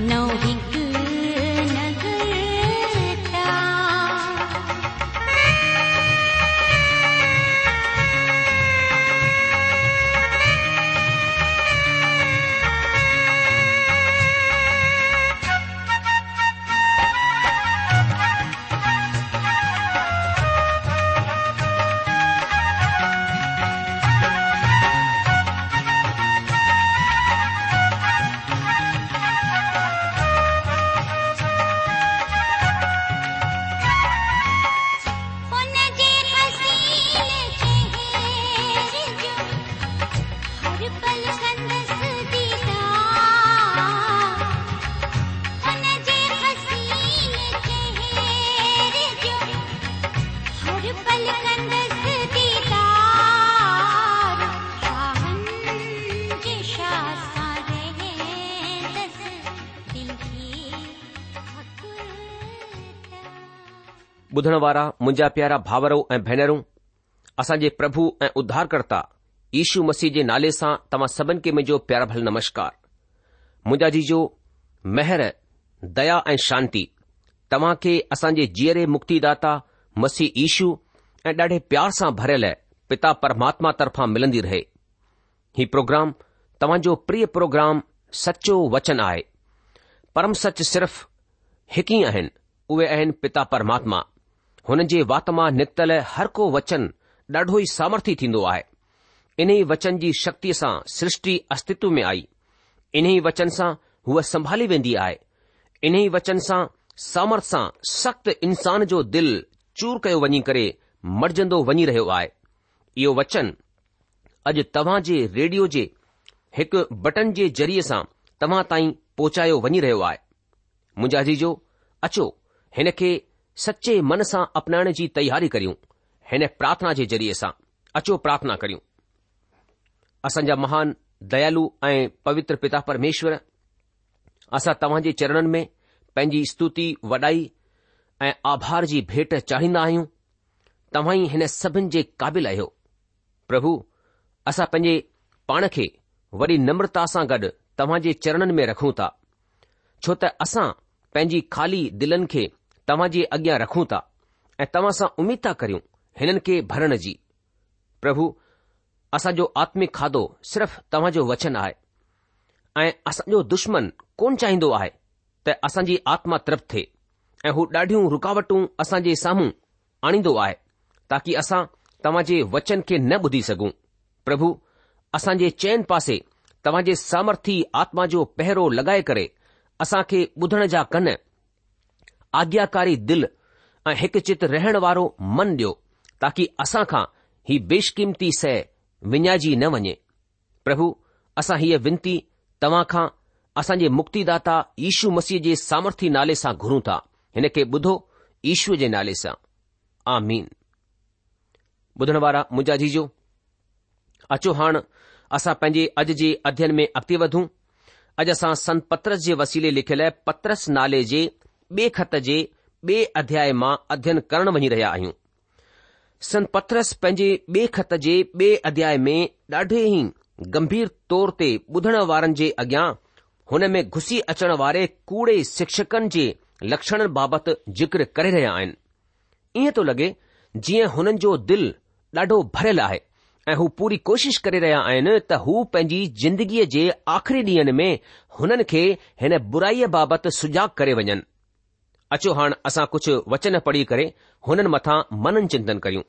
No, ॿुधण वारा मुंहिंजा प्यारा भावरो ऐं भेनरूं असांजे प्रभु ऐं उद्धारकर्ता ईशू मसीह जे नाले सां तव्हां सभिनि खे मुंहिंजो प्यारा भल नमस्कार मुंहिंजा जीजो मेहर दया ऐं शांती तव्हां खे असां जे जीअरे मुक्तिदाता मसीह ईशु ऐं ॾाढे प्यार सां भरियल पिता परमात्मा तरफां मिलंदी रहे ही प्रोग्राम तव्हां जो प्रिय प्रोग्राम सचो वचन आहे परम सच सिर्फ़ हिकु ई आहिनि उहे आहिनि पिता परमात्मा हुन जे वात मां निकितलु हर को वचन ॾाढो ई सामर्थ्य थींदो आहे इन ई वचन जी शक्तिअ सां सृष्टि अस्तित्व में आई इन ई वचन सां हूअ संभाली वेंदी आहे इन ई वचन सां सामर्थ सां सख़्त इंसान जो दिल चूर कयो वञी करे मरजंदो वञी रहियो आहे इहो वचन अॼु तव्हां जे रेडियो जे हिकु बटन जे ज़रिये सां तव्हां ताईं पहुचायो वञी रहियो आहे मुंहिंजा जीजो अचो हिन खे सचे मन सां अपनाइण जी तयारी करियूं हिन प्रार्थना जे ज़रिए सां अचो प्रार्थना करियूं असांजा महान दयालु ऐं पवित्र पिता परमेश्वर असां तव्हां जे चरणनि में पंहिंजी स्तुति वॾाई ऐं आभार जी भेट चाढ़ींदा आहियूं तव्हां ई हिन सभिनि जे क़ाबिल आहियो प्रभु असां पंहिंजे पाण खे वॾी नम्रता सां गॾु तव्हां जे चरणनि में रखूं था छो त असां पंहिंजी खाली दिलनि खे तव्हां जे अॻियां रखूं था ऐं तव्हां सां उमीद था करियूं हिननि खे भरण जी प्रभु असांजो आत्मिक खाधो सिर्फ़ तव्हांजो वचन आहे ऐं असांजो दुश्मन कोन चाहींदो आहे त असांजी आत्मा तृप्त थिए ऐं हू ॾाढियूं रूकावटूं असांजे साम्हूं आणींदो आहे ताकी असां तव्हां जे वचन खे न ॿुधी सघूं प्रभु असां जे चयन पासे तव्हां जे सामर्थी आत्मा जो पहिरो लॻाए करे असां खे ॿुधण जा कन आज्ञाकारी दिल ऐं हिकु चित रहण वारो मन ॾियो ताकी खां ही बेशकीमती सह विञाइजी न वञे प्रभु असां हीअ विनती तव्हां खां असांजे मुक्तिदाता ईशू मसीह जे सामर्थ्य नाले सां घुरूं था खे ॿुधो ईशूअ जे नाले सां मुंहिंजा जीजो अचो हाणे असां पंहिंजे अॼु जे अध्यन में अॻिते वधूं अॼु असां संत पत्रस जे वसीले लिखियल पत्रस नाले जे बे ख़त जे ॿे अध्याय मां अध्ययन करण वञी रहिया आहियूं संत पथरस पंहिंजे बे ख़त जे ॿे अध्याय में ॾाढे ई गंभीर तौर ते ॿुधण वारनि जे अॻियां हुन में घुसी अचण वारे कूड़े शिक्षकनि जे लक्षण बाबति ज़िक्र करे रहिया आहिनि ईअं थो लॻे जीअं हुननि जो दिल ॾाढो भरियल आहे ऐं हू पूरी कोशिश करे रहिया आहिनि त हू पंहिंजी ज़िंदगीअ जे आख़िरी ॾींहनि में हुननि खे हिन बुराईअ बाबति सुजाॻ करे वञनि अचो हाणे असां कुझु वचन पढ़ी करे हुननि मथां मनन चिंतन करियूं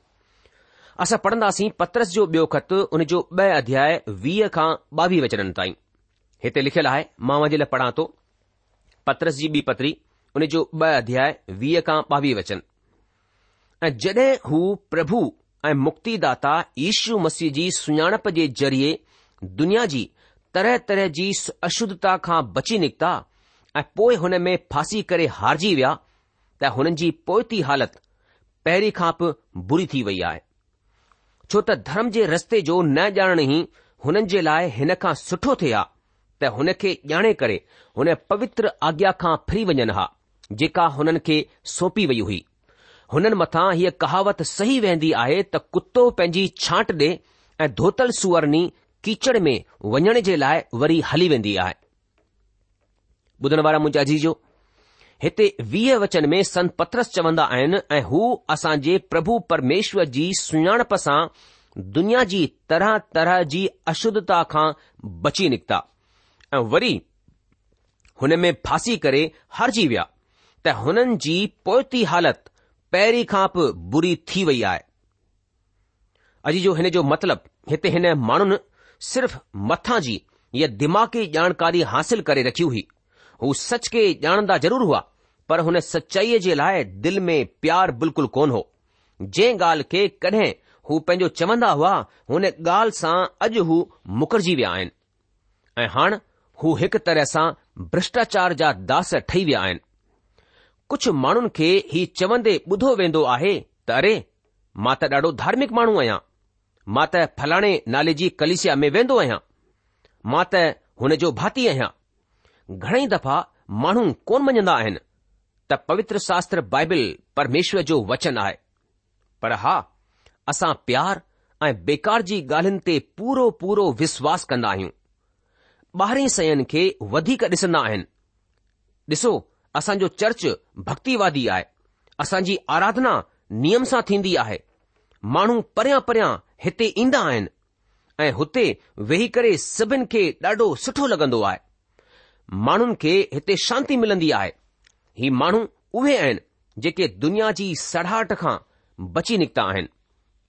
असां पढ़ंदासीं पत्रस जो ॿियो ख़त उन जो ब॒ अध्याय वीह खां ॿावीह वचननि ताईं हिते लिखियलु आहे मां वञे लाइ पढ़ा थो पत्रस जी ॿी पत्री उन जो ब॒ अध्याय वीह खां ॿावीह वचन ऐं जड॒हिं हू प्रभु ऐं मुक्तिदाता दाता यीशू मसीह जी सुञाणप जे ज़रिए दुनिया जी तरह तरह जी अशुद्धता खां बची निकिता ऐं पोइ हुन में फासी करे हारिजी विया त हुननि जी पोइती हालति पहिरीं खां बि बुरी थी वई आहे छो त धर्म जे रस्ते जो न ॼाणण ई हुननि जे लाइ हिन खां सुठो थिए हा त हुन खे ॼाणे करे हुन पवित्र आज्ञा खां फिरी वञनि हा जेका हुननि खे सोपी वई हुई हुननि मथां हीअ कहावत सही वेंदी आहे त कुतो पंहिंजी छांट ॾे ऐं धोतल सुवर्णी कीचड़ में वञण जे लाइ वरी हली वेंदी आहे ॿुधण वारा मुंहिंजा अजीजो हिते वीह वचन में संत पत्रस चवंदा आहिनि ऐं हू असांजे प्रभु परमेश्वर जी सुञाणप सां दुनिया जी तरह तरह जी अशुद्धता खां बची निकिता ऐं वरी हुन में फासी करे हारजी विया त हुननि जी पोएती हालति पहिरीं खां बि बुरी थी वई आहे अॼु जो हिन जो मतिलबु हिते हिन माण्हुनि सिर्फ़ मथां जी या दिमाग़ी जानकारी हासिल करे रखी हुई हू सच खे ॼाणंदा ज़रूरु हुआ पर हुन सचाईअ जे लाइ दिल में प्यार बिल्कुलु कोन हो जंहिं ॻाल्हि खे कॾहिं हू पंहिंजो चवंदा हुआ हुन ॻाल्हि सां अॼु हू मुक़रजी विया आहिनि ऐं हाणे हू हिकु तरह सां भ्रष्टाचार जा दास ठही विया आहिनि कुझु माण्हुनि खे ही चवंदे ॿुधो वेंदो आहे त अरे मां त ॾाढो धार्मिक माण्हू आहियां मां त फलाणे नाले जी कलिसिया में वेंदो आहियां मां त हुन जो भाती आहियां ઘણેય દફા માણો કોન મજંદા હેન ત પવિત્ર શાસ્ત્ર બાઇબલ પરમેશ્વર જો વચન આય પઢા અસા પ્યાર એ બેકારજી ગાલનતે પૂરો પૂરો વિશ્વાસ કરના હુ બાહરી સયન કે વધી કિસના હેન દસો અસા જો ચર્ચ ભક્તિવાદી આય અસાજી આરાધના નિયમસા થીંધી આહે માણો પર્યા પર્યા હતે ઇંદા હેન એ હોતે વેહી કરે સબન કે ડડો સઠો લગંદો આય माण्हुनि खे हिते शांती मिलंदी आहे ही माण्हू उहे आहिनि जेके दुनिया जी सड़ाहट खां बची निकिता आहिनि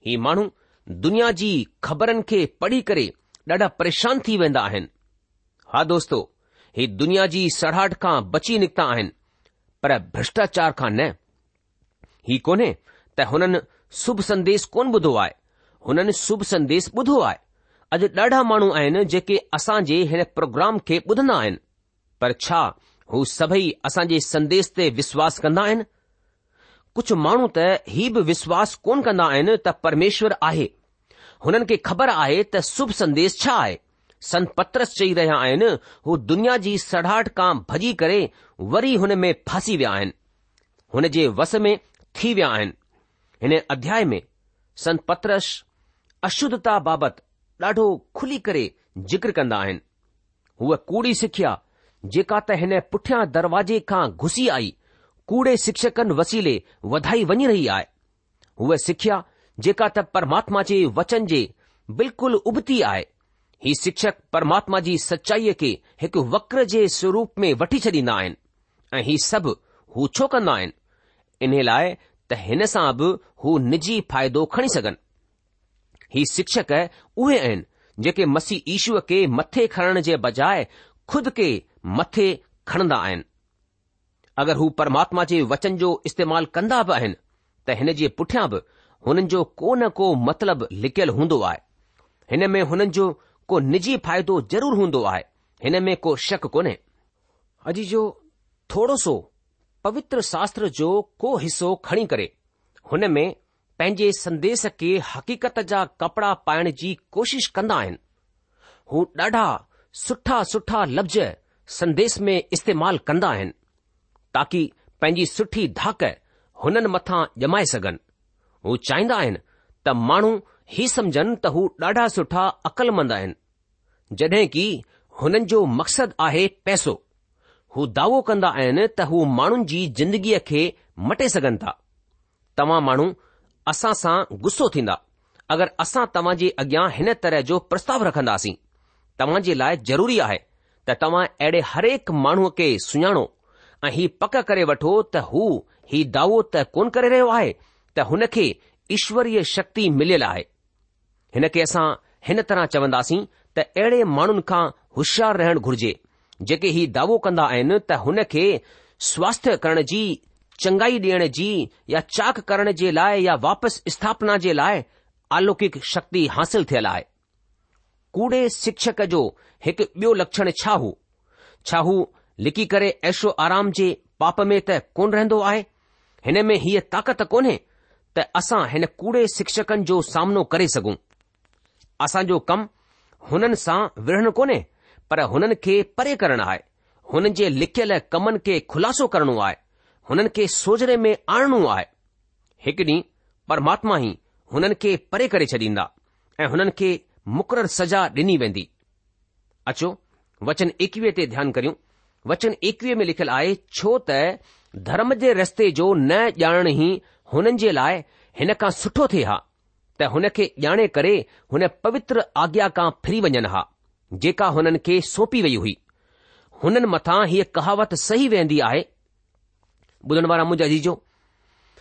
ही माण्हू दुनिया जी ख़बरनि खे पढ़ी करे ॾाढा परेशान थी वेंदा आहिनि हा दोस्तो ही दुनिया जी सड़ाहट खां बची निकिता आहिनि पर भ्रष्टाचार खां न ही कोन्हे त हुननि शुभ संदेश कोन ॿुधो आहे हुननि शुभ संदेश ॿुधो आहे अॼु ॾाढा माण्हू आहिनि जेके असां जे हिन प्रोग्राम खे ॿुधंदा आहिनि पर छा सभई असांजे संदेश ते विश्वासु कंदा आहिनि कुझु माण्हू त ई बि विश्वासु कोन कंदा आहिनि त परमेश्वर आहे हुननि खे ख़बर आहे त शुभ संदेश छा आहे संत पत्रस चई रहिया आहिनि हू दुनिया जी सड़ाहट खां भॼी करे वरी हुन में फासी विया आहिनि हुन जे वस में थी विया आहिनि हिन अध्याय में संत पत्रस अशुद्धता बाबति ॾाढो खुली करे ज़िक्र कंदा आहिनि हूअ कूड़ी सिखिया जेका त हिन पुठियां दरवाजे खां घुसी आई कूड़े शिक्षकनि वसीले वधाई वञी रही आहे हूअ सिखिया जेका त परमात्मा जे वचन जे बिल्कुलु उबती आहे ही शिक्षक परमात्मा जी सचाईअ खे हिकु वक्र जे स्वरूप में वठी छॾींदा आहिनि ऐं ही सभु हू छो कंदा आहिनि इन लाइ त हिन सां बि हू निजी फ़ाइदो खणी सघनि हीउ शिक्षक उहे आहिनि जेके मसी ईशू खे मथे खणण जे बजाए खुद खे मथे खणंदा आहिनि अगरि हू परमात्मा जे वचन जो इस्तेमाल कंदा बि आहिनि त हिन जे पुठियां बि हुननि जो को न को मतिलबु लिकियलु हूंदो आहे हिन में हुननि जो को निजी फ़ाइदो ज़रूरु हूंदो आहे हिन में को शक कोन्हे अॼ जो थोरो सो पवित्र शास्त्र जो को हिसो खणी करे हुन में पंहिंजे संदेश खे हकीकत जा कपड़ा पाइण जी कोशिश कंदा आहिनि हू ॾाढा सुठा सुठा लफ़्ज़ संदेस में इस्तेमाल कंदा आहिनि ताक़ी पंहिंजी सुठी धाक हुननि मथां जमाए सघनि हू चाहींदा आहिनि त माण्हू ही समझनि त हू ॾाढा सुठा अक़लमंद आहिनि जड॒हिं की हुननि जो मक़सदु आहे पैसो हू दावो कंदा आहिनि त हू माण्हुनि जी ज़िंदगीअ खे मटे सघनि था तव्हां माण्हू असां सां गुस्सो थींदा अगरि असां तव्हां जे अॻियां हिन तरह जो प्रस्ताव रखंदासीं तव्हां जे लाइ ज़रूरी आहे त तव्हां अहिड़े हरेक माण्हूअ खे सुञाणो ऐं ही पक करे वठो त हू ही दावो त कोन करे रहियो आहे त हुन खे ईश्वरीय शक्ति मिलियल आहे हिन खे असां हिन तरह चवंदासीं त अहिड़े माण्हुनि खां होशियारु रहणु घुर्जे जेके ही दावो कंदा आहिनि त हुन खे स्वास्थ्य करण जी चङाई ॾियण जी या चाक करण जे लाइ या वापसि स्थापना जे लाइ आलौकिक शक्ति हासिल थियल आहे कूड़े शिक्षक जो हिकु ॿियो लक्षण छा हो छा हू लिकी करे ऐशो आराम जे पाप में त कोन रहंदो आहे हिन में हीअ ताक़त कोन्हे त असां हिन कूड़े शिक्षकनि जो सामनो करे सघूं असांजो कमु हुननि सां विढ़ण कोन्हे पर हुननि खे परे करणु आहे हुननि जे लिखियल कमनि खे खु़लासो करणो आहे हुननि खे सोजरे में आणणो आहे हिकु ॾींहुं परमात्मा ई हुननि खे परे करे छॾींदा ऐं हुननि खे मुक़र सज़ा ॾिनी वेंदी अचो वचन एकवीह ते ध्यानु करियूं वचन एकवीह में लिखियलु आहे छो त धर्म जे रस्ते जो न ॼाणण ई हुननि जे लाइ हिन खां सुठो थिए हा त हुन खे ॼाणे करे हुन पवित्र आज्ञा खां फिरी वञनि हा जेका हुननि खे सौंपी वई हुई हुननि मथां हीअ कहावत सही वेंदी आहे ॿुधण वारा मुंहिंजा जी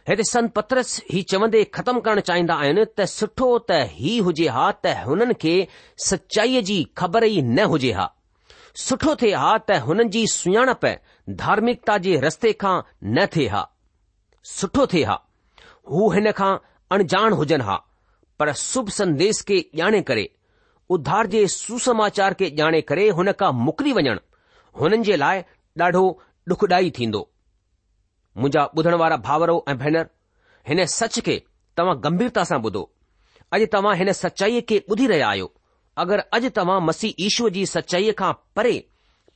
हिते संत पत्रस ही चवंदे ख़तमु करणु चाहींदा आहिनि त सुठो त ही हुजे हा त हुननि खे सचाईअ जी ख़बर ई न हुजे हा सुठो थिए हा त हुननि जी सुञाणप धार्मिकता जे रस्ते खां न थिए हा सुठो थिए हा हू हिन खां अणजाण हुजनि हा पर शुभ संदेश खे ॼाणे करे उद्धार जे सुसमाचार खे ॼाणे करे हुन खां मुकरी वञणु हुननि जे लाइ ॾाढो डुखडाई थींदो मुंहिंजा ॿुधण वारा भाउरो ऐं भेनर हिन सच खे तव्हां गंभीरता सां ॿुधो अॼु तव्हां हिन सचाईअ खे ॿुधी रहिया आहियो अगरि अॼु तव्हां मसीह ईश्वर जी सचाईअ खां परे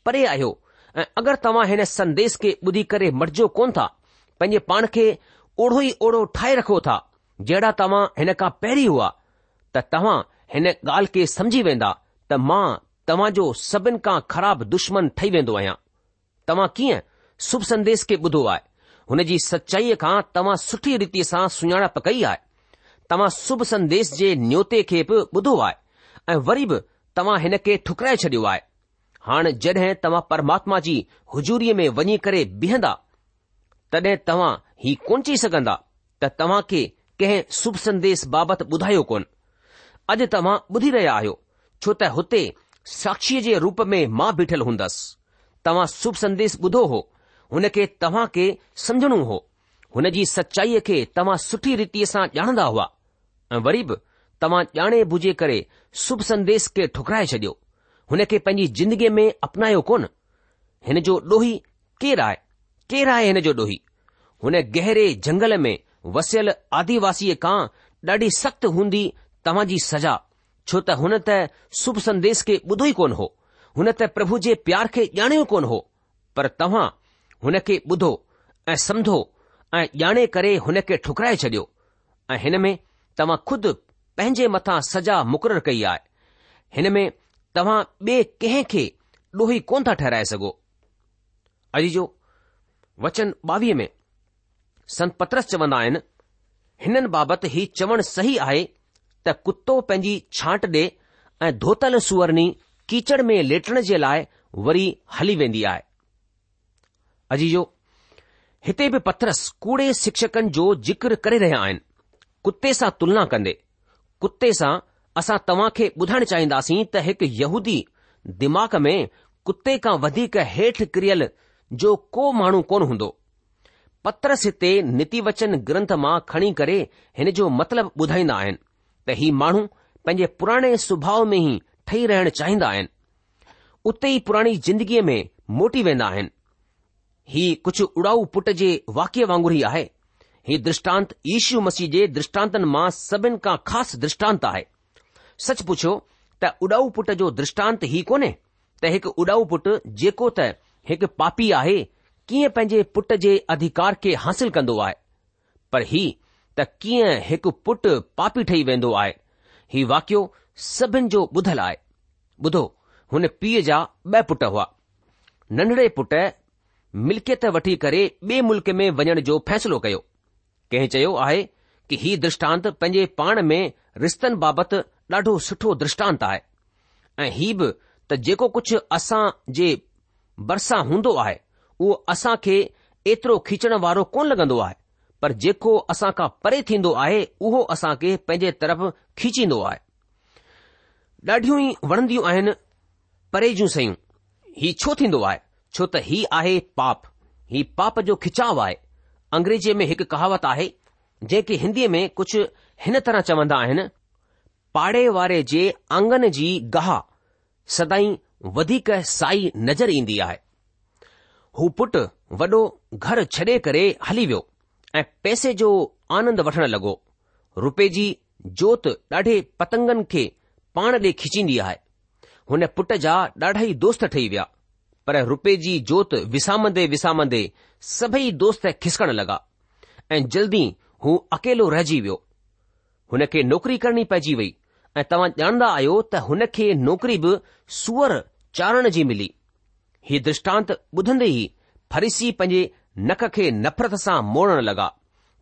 परे आहियो ऐं अगरि तव्हां हिन संदेश खे ॿुधी करे मटिजो कोन था पंहिंजे पाण खे ओढ़ो ई ओढ़ो ठाहे रखो था जहिड़ा तव्हां हिन खां पहिरीं हुआ त तव्हां हिन ॻाल्हि खे समझी वेंदा त मां तव्हां जो सभिनि खां ख़राब दुश्मन ठही वेंदो आहियां तव्हां कीअं शुभ संदेश खे ॿुधो आहे हुन जी सचाईअ खां तव्हां सुठी रीति सां सुञाणप कई आहे तव्हां शुभ संदेश जे न्योते खे बि ॿुधो आहे ऐं वरी बि तव्हां हिन खे ठुकराए छॾियो आहे हाणे जड॒हिं तव्हां परमात्मा जी हुजूरीअ में वञी करे बीहंदा तॾहिं तव्हां ही कोन चई सघंदा त तव्हां खे कंहिं शुभ संदेश बाबति ॿुधायो कोन अॼु तव्हां ॿुधी रहिया आहियो छो त हुते साक्षीअ जे रूप में मां बीठल हूंदसि तव्हां शुभ संदेश ॿुधो हो हुन खे तव्हां खे समझणो हो हुन जी सचाईअ खे तव्हां सुठी रीतीअ सां ॼाणंदा हुआ ऐं वरी बि तव्हां ॼाणे बुझे करे शुभ संदेश खे ठुकराए छॾियो हुन खे पंहिंजी जिंदगीअ में अपनायो कोन हिन जो ॾोही केरु आहे केरु आहे हिन जो ॾोही हुन गहरे जंगल में वसियल आदिवासीअ खां ॾाढी सख़्तु हूंदी तव्हां जी सजा छो त हुन त शुभ संदेश खे ॿुधो ई कोन हो हुन त प्रभु जे प्यार खे ॼाणियो कोन हो पर तव्हां हुन खे ॿुधो ऐं समुझो ऐं ॼाणे करे हुन खे ठुकराए छॾियो ऐं हिन में तव्हां खुदि पंहिंजे मथां सजा मुक़ररु कई आहे हिन में तव्हां ॿिए कंहिं खे डोही कोन था ठहिराए सघो अॼु जो वचन ॿावीह में संत पत्रस चवंदा आहिनि हिननि बाबति ही चवणु सही आहे त कुतो पंहिंजी छांट ॾे ऐं धोतल सुवर्णी कीचड़ में लेटण जे लाइ वरी हली वेंदी आहे अजीजो हिते बि पथरस कूड़े शिक्षकनि जो ज़िक्र करे रहिया आहिनि कुते सां तुलना कंदे कुते सां असां तव्हां खे ॿुधाइण चाहींदासीं त हिकु यहूदी दिमाग़ में कुते खां वधीक हेठि किरियल जो को माण्हू कोन हूंदो पत्रस हिते नीती वचन ग्रंथ मां खणी करे हिन जो मतलबु ॿुधाईंदा आहिनि त ही माण्हू पंहिंजे पुराणे सुभाउ में ई ठही रहण चाहींदा आहिनि उते ई पुराणी ज़िंदगीअ में मोटी वेंदा आहिनि हीउ कुझु उॾाऊ पुट जे वाक्य वांगुरु ई आहे हीउ द्रषष्टांत यीशु मसीह जे द्रष्टांतनि मां सभिनि खां ख़ासि द्रष्टांत आहे सच पुछो त उडाऊ पुट जो द्रषष्टांत ई कोन्हे त हिकु उॾाऊ पुटु जेको त हिकु पापी आहे कीअं पंहिंजे पुट जे अधिकार खे हासिल कंदो आहे पर हीउ त कीअं हिकु पुट पापी ठही वेंदो आहे हीउ वाक्य सभिनि जो बुधलु आहे ॿुधो हुन पीउ जा पुट हुआ नंढड़े मिल्कियत वठी करे ॿिए मुल्क़ में वञण जो फ़ैसिलो कयो कंहिं चयो आहे की हीउ दृष्टांत पंहिंजे पाण में रिश्तनि बाबति ॾाढो सुठो दृष्टांत आहे ऐं ही बि त जेको कुझु असां जे भरिसां हूंदो आहे उहो असां खे एतिरो खीचण वारो कोन लॻंदो आहे पर जेको असां खां परे थींदो आहे उहो असां खे पंहिंजे तरफ़ खीचींदो आहे ॾाढियूं ई वणंदियूं आहिनि परे जूं शयूं हीउ छो थींदो आहे छो त ही आहे पाप ही पाप जो खिचाव आहे अंग्रेजीअ में हिकु कहावत आहे जेके हिंदीअ में कुझु हिन तरह चवंदा आहिनि पाड़े वारे जे आंगन जी गाह सदाई वधीक साई नज़र ईंदी आहे हू पुटु वॾो घर छॾे करे हली वियो ऐं पैसे जो आनंद वठण लॻो रुपए जी जोति ॾाढे पतंगनि खे पाण ॾे खिचींदी आहे हुन पुट जा ॾाढा ई दोस्त ठही विया पर रुपए जी जोति विसामंदे विसामंदे सभई दोस्त खिसकण लॻा ऐं जल्दी हू अकेलो रहिजी वियो हुन खे नौकरी करणी पइजी वई ऐं तव्हां ॼाणंदा आहियो त हुन खे नौकरी बि सूअर चाढ़ण जी मिली ही दृष्टांत ॿुधंदे ई फरीसी पंहिंजे नख खे नफ़रत सां मोड़ण लॻा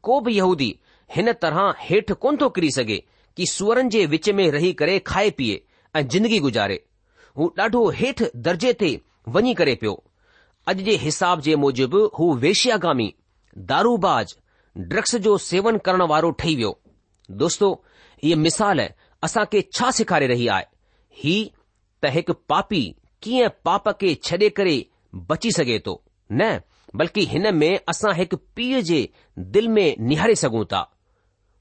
को बि यहूदी हिन तरह हेठि कोन थो किरी सघे कि सूअरनि जे विच में रही करे खाए पीए ऐं जिंदगी गुजारे हू ॾाढो हेठि दर्जे ते वञी करे पियो अॼु जे हिसाब जे मूजिबि हू वेशियागामी दारूबाज़ ड्रग्स जो सेवन करण वारो ठही वियो दोस्तो हीअ मिसाल असां खे छा सेखारे रही आहे ही त हिकु पापी कीअं पाप खे छॾे करे बची सघे थो न बल्कि हिन में असां हिकु पीउ जे दिल में निहारे सघूं था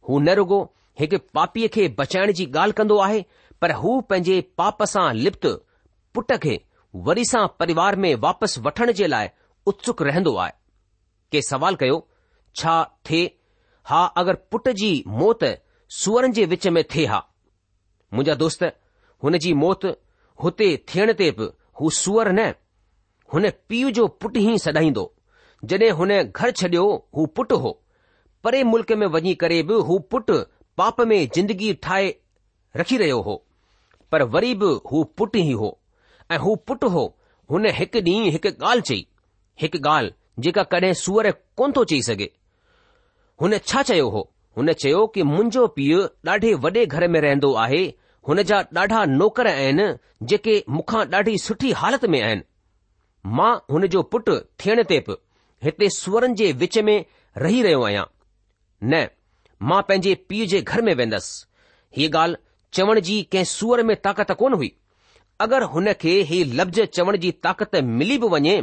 हू न रुगो हिकु पापीअ खे बचाइण जी ॻाल्हि कंदो आहे पर हू पंहिंजे पाप सां लिप्त पुट खे वरी सां परिवार में वापसि वठण जे लाइ उत्सुक रहंदो आहे के सवाल कयो छा थे हा अगर पुट जी मौत सुअर जे विच में थे हा मुंहिंजा दोस्त हुन जी मौत हुते थियण ते बि हू सुअर न हुन पीउ जो पुटु ई सदाईंदो जड॒हिं हुन घर छडि॒यो हू पुटु हो परे मुल्क़ में वञी करे बि हू पुट पाप में जिंदगी ठाहे रखी रहियो हो पर वरी बि हू पुटु ई हो ऐं हू पुटु हो हुन हिकु ॾींहुं हिकु ॻाल्हि चई हिकु ॻाल्हि जेका कॾहिं सूअर कोन थो चई सघे हुन छा चयो हो हुन चयो कि मुंहिंजो पीउ ॾाढे वॾे घर में रहंदो आहे हुन जा ॾाढा नौकर आहिनि जेके मूंखां ॾाढी सुठी हालति में आहिनि मां हुन जो पुटु थियण ते बि हिते सूअरनि जे विच में रही रहियो आहियां न मां पंहिंजे पीउ जे घर में वेंदसि हीअ ॻाल्हि चवण जी कंहिं सूअर में ताक़त कोन हुई अगरि हुन खे ही लफ़्ज़ चवण जी ताक़त मिली बि वञे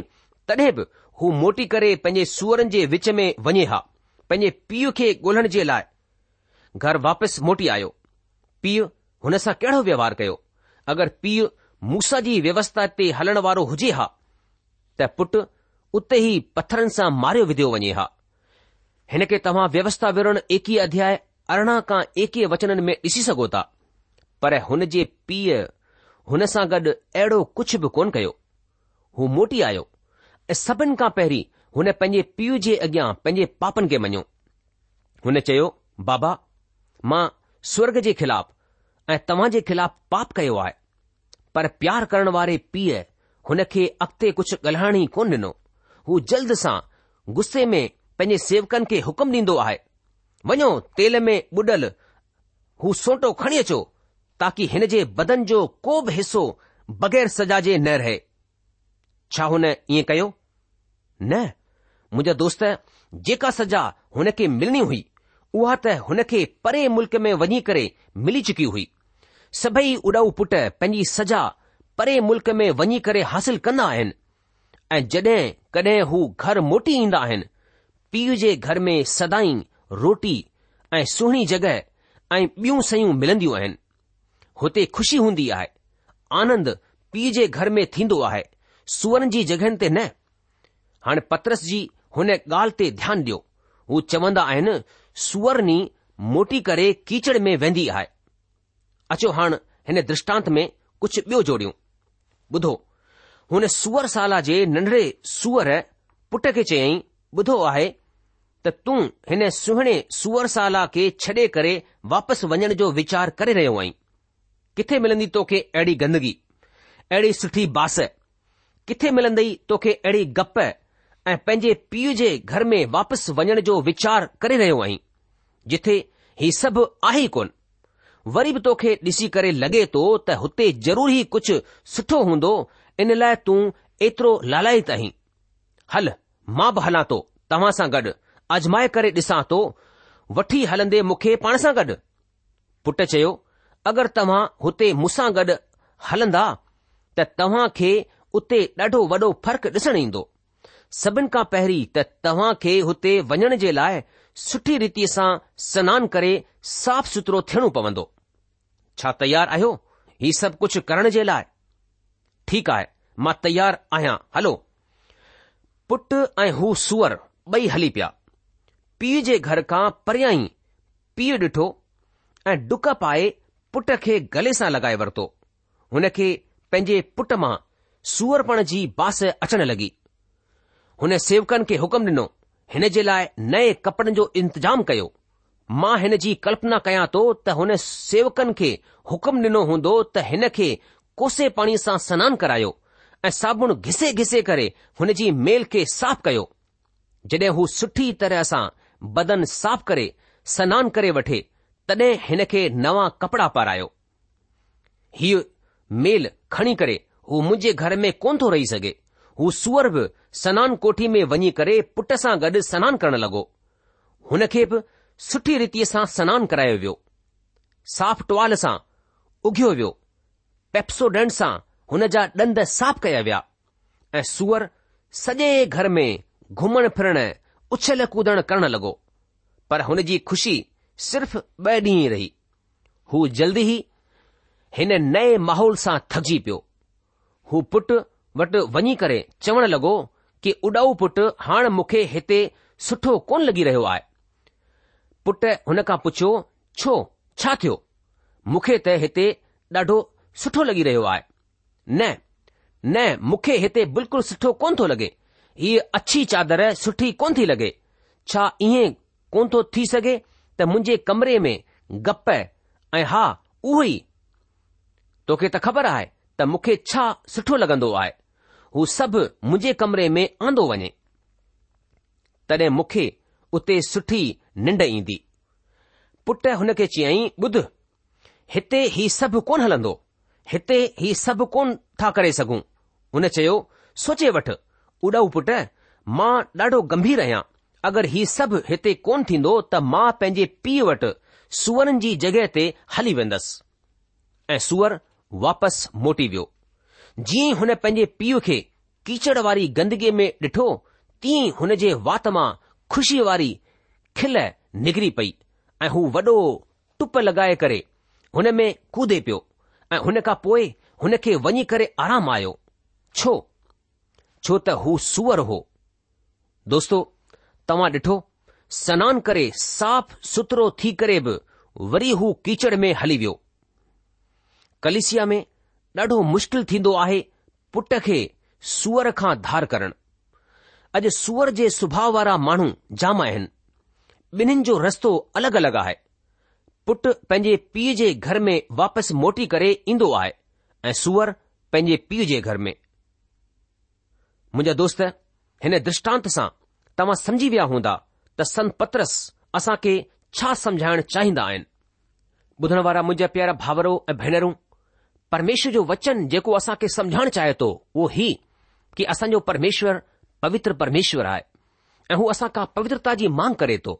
तॾहिं बि हू मोटी करे पंहिंजे सूअरनि जे विच में वञे हा पंहिंजे पीउ खे ॻोल्हण जे लाइ घर वापसि मोटी आयो पीउ हुन सां कहिड़ो व्यवहार कयो अगरि पीउ मूसा जी व्यवस्था ते हलण वारो हुजे हा त पुटु उते ई पत्थरनि सां मारियो विधियो वञे हा हिन खे तव्हां व्यवस्था विरण एकवीह अध्याय अरिड़हं खां एकवीह वचननि में ॾिसी सघो था पर हुन जे पीउ हुन सां गॾु अहिड़ो कुझु बि कोन कयो हू मोटी आयो ऐं सभिनि खां पहिरीं हुन पंहिंजे पीउ जे अॻियां पंहिंजे पापनि खे मञियो हुन चयो बाबा मां स्वर्ग जे खिलाफ़ ऐं तव्हां जे ख़िलाफ़ पाप कयो आहे पर प्यार करण वारे पीउ हुन खे अॻिते कुझु ॻाल्हाइण ई कोन ॾिनो हू जल्द सां गुस्से में पंहिंजे सेवकनि खे हुकुम ॾींदो आहे वञो तेल में ॿुॾल हू सोटो खणी अचो ताकी हिन जे बदन जो को बि हिसो बगै़र सजा जे न रहे छा हुन ईअं कयो न मुंहिंजा दोस्त जेका सजा हुन खे मिलणी हुई उहा त हुन खे परे मुल्क़ में वञी करे मिली चुकी हुई सभई उॾ पुट पंहिंजी सजा परे मुल्क में वञी करे हासिल कंदा आहिनि ऐं जड॒हिं कड॒हिं हू घर मोटी ईंदा आहिनि पीउ जे घर में सदाई रोटी ऐं सुहिणी जॻहि ऐं ॿियूं शयूं मिलंदियूं आहिनि हुते खु़शी हूंदी आहे आनंद पीउ जे घर में थींदो आहे सुअरन जी जॻहियुनि ते न हाणे पत्रस जी हुन ॻाल्हि ते ध्यानु ॾियो हू चवंदा आहिनि सुअरणी मोटी करे कीचड़ में वेंदी आहे अचो हाणे हिन दृष्टांत में कुझु ॿियो जोड़ियूं ॿुधो हुन सुअर साला जे नंढड़े सुअर पुट खे चयई ॿुधो आहे त तूं हिन सुहिणे सुअर साला खे छॾे करे वापसि वञण जो वीचार करे रहियो आहीं किथे मिलंदी तोखे अहिड़ी गंदगी अहिड़ी सुठी बास किथे मिलंदई तोखे अहिड़ी गप ऐं पंहिंजे पीउ जे घर में वापसि वञण जो वीचार करे रहियो आहीं जिथे ही सभु आहे कोन वरी बि तोखे ॾिसी करे लॻे थो त हुते ज़रूर ई कुझु सुठो हूंदो इन लाइ तूं एतिरो लालायत आहीं हल मां बि हलां थो तव्हां सां गॾु अजमाए करे ॾिसां थो वठी हलंदे मूंखे पाण सां गॾु पुटु चयो अगरि तव्हां हुते मूंसां गॾु हलंदा त तव्हां खे उते ॾाढो वॾो फ़र्क़ु ॾिसण ईंदो सभिनि खां पहिरीं त तव्हां खे हुते वञण जे लाइ सुठी रीतीअ सां सनानु करे साफ़ सुथरो थियणो पवंदो छा तयार आहियो हीउ सभु कुझु करण जे लाइ ठीकु आहे मां तयार आहियां हलो पुट ऐं हू सूअर ॿई हली पिया पीउ जे घर खां परियां ई पीउ ॾिठो ऐं डुक पाए पुट खे गले सां लॻाए वरितो हुन खे पंहिंजे पुट मां सूअरपण जी बास अचण लॻी हुन सेवकनि खे हुकुम ॾिनो हिन जे लाइ नए कपड़नि जो इंतजाम कयो मां हिन जी कल्पना कयां थो त हुन सेवकनि खे हुकुम ॾिनो हूंदो त हिन खे कोसे पाणी सां सनानु करायो ऐं साबुण घिसे घिसे करे हुन जी मेल खे साफ़ कयो जॾहिं हू सुठी तरह सां बदन साफ़ करे सनानु करे वठे तॾहिं हिन खे नवा कपड़ा पारायो हीउ मेल खणी करे हू मुंहिंजे घर में कोन थो रही सघे हू सूअर बि सनान कोठी में वञी करे पुट सां गॾु सनान करण लॻो हुन खे बि सुठी रीतीअ सां सनानु करायो वियो साफ़ टुवाल सां उघियो वियो पेप्सोडेंट सां हुन जा ॾंद साफ़ कया विया ऐं सूअर सॼे घर में घुमण फिरण उछल कूदण करण लॻो पर हुन जी खु़शी सिर्फ़ ॿ ॾींहं रही हू जल्दी ई हिन नए माहौल सां थकजी पियो हू पुटु वटि वञी करे चवण लॻो कि उॾाऊ पुटु हाणे मूंखे हिते सुठो कोन लॻी रहियो आहे पुट हुन खां पुछियो छो छा थियो मूंखे त हिते ॾाढो सुठो लॻी रहियो आहे न न मूंखे हिते बिल्कुलु सुठो कोन थो लॻे हीअ अछी चादर सुठी कोन थी लॻे छा ईअं कोन थो थी सघे मुंहिंजे कमरे में गप ऐं हा उहो ई तोखे त ख़बर आहे त मूंखे छा सुठो लॻंदो आहे हू सभु मुंहिंजे कमरे में आंदो वञे तॾहिं मूंखे उते सुठी निंड ईंदी पुट हुन खे चयई ॿुध हिते ही सभु कोन हलंदो हिते ही सभु कोन था करे सघूं हुन चयो सोचे वठ उड पुट मां ॾाढो गंभीर आहियां अगरि हीउ सभु हिते कोन थींदो त मां पंहिंजे पीउ वटि सुअरनि जी जॻहि ते हली वेंदसि ऐं सुअर वापसि मोटी वियो जीअं हुन पंहिंजे पीउ खे कीचड़ वारी गंदगीअ में ॾिठो तीअं हुन जे वात मां ख़ुशीअ वारी खिल निगरी पई ऐं हू वॾो टुप लॻाए करे हुन में कूदे पियो ऐं हुन खां पोइ हुन खे वञी करे आराम आयो छो छो त हू सुअर हो दोस्तो तव्हां ॾिठो सनानु करे साफ़ सुथरो थी करे बि वरी हू कीचड़ में हली वियो कलिसिया में ॾाढो मुश्किल थींदो आहे पुट खे सूअर खां धार करणु अॼु सूअर जे सुभाउ वारा माण्हू जाम आहिनि ॿिन्हिनि जो रस्तो अलॻि अलॻि आहे पुट पंहिंजे पीउ जे घर में वापसि मोटी करे ईंदो आहे ऐं सूअर पंहिंजे पीउ जे घर में मुंहिंजा दोस्त हिन दृष्टांत सां तव्हां समझी विया हूंदा त संत पत्रस असां खे छा समझाइण चाहींदा आहिनि ॿुधण वारा मुंहिंजा प्यारा भावरो ऐं भेनरूं परमेश्वर जो वचन जेको असां खे समुझाइण चाहे थो उहो ही कि असांजो परमेश्वर पवित्र परमेश्वर आहे ऐं हू असां खां पवित्रता जी मांग करे थो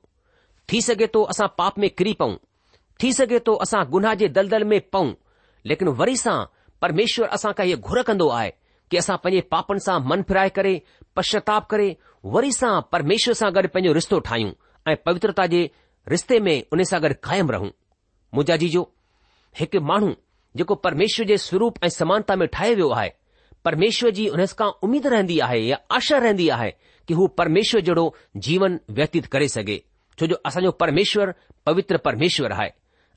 थी सघे थो असां पाप में किरी पऊं थी सघे थो असां गुनाह जे दलदल में पऊं लेकिन वरी सां परमेश्वर असां खां इहो घुर कंदो आहे कि असां पंहिंजे पापनि सां मन फिराए करे पश्चाताप करे वरी सां परमेश्वर सां गॾु पंहिंजो रिश्तो ठाहियूं ऐं पवित्रता जे रिश्ते में उन सां गॾु क़ाइमु रहूं मुंहिंजा जीजो हिकु माण्हू जेको परमेश्वर जे स्वरूप ऐं समानता में ठाहे वियो आहे परमेश्वर जी उन खां उमीद रहंदी आहे या आशा रहंदी आहे कि हू परमेश्वर जहिड़ो जीवन व्यतीत करे सघे छो जो असांजो परमेश्वर पवित्र परमेश्वर आहे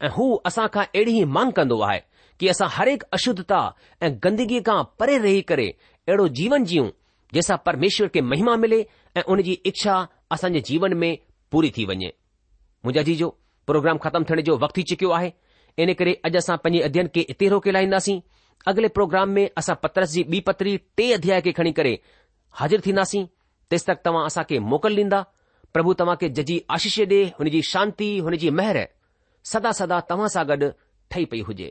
ऐं हू असां खां अहिड़ी ई मांग कंदो आहे कि असां हर हिकु अशुद्धता ऐं गंदगी खां परे रही करे अहिड़ो जीवन जी जंहिंसां परमेश्वर खे महिमा मिले ऐं हुनजी इच्छा असांजे जीवन में पूरी थी वञे मुंहिंजा जीजो प्रोग्राम ख़तमु थियण जो वक़्तु थी चुकियो आहे इन करे अॼु असां पंजे अध्यन खे इते रोके लाहींदासीं अॻिले प्रोग्राम में असां पत्रस जी ॿी पत्री टे अध्याय खे खणी करे हाज़िर थींदासीं तेसि तक तव्हां असां खे मोकल ॾींदा प्रभु तव्हां खे जजी आशीष डे हुनजी शांती हुनजी मेहर सदा सदा तव्हां सां गॾु पई हुजे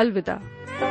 अलविदा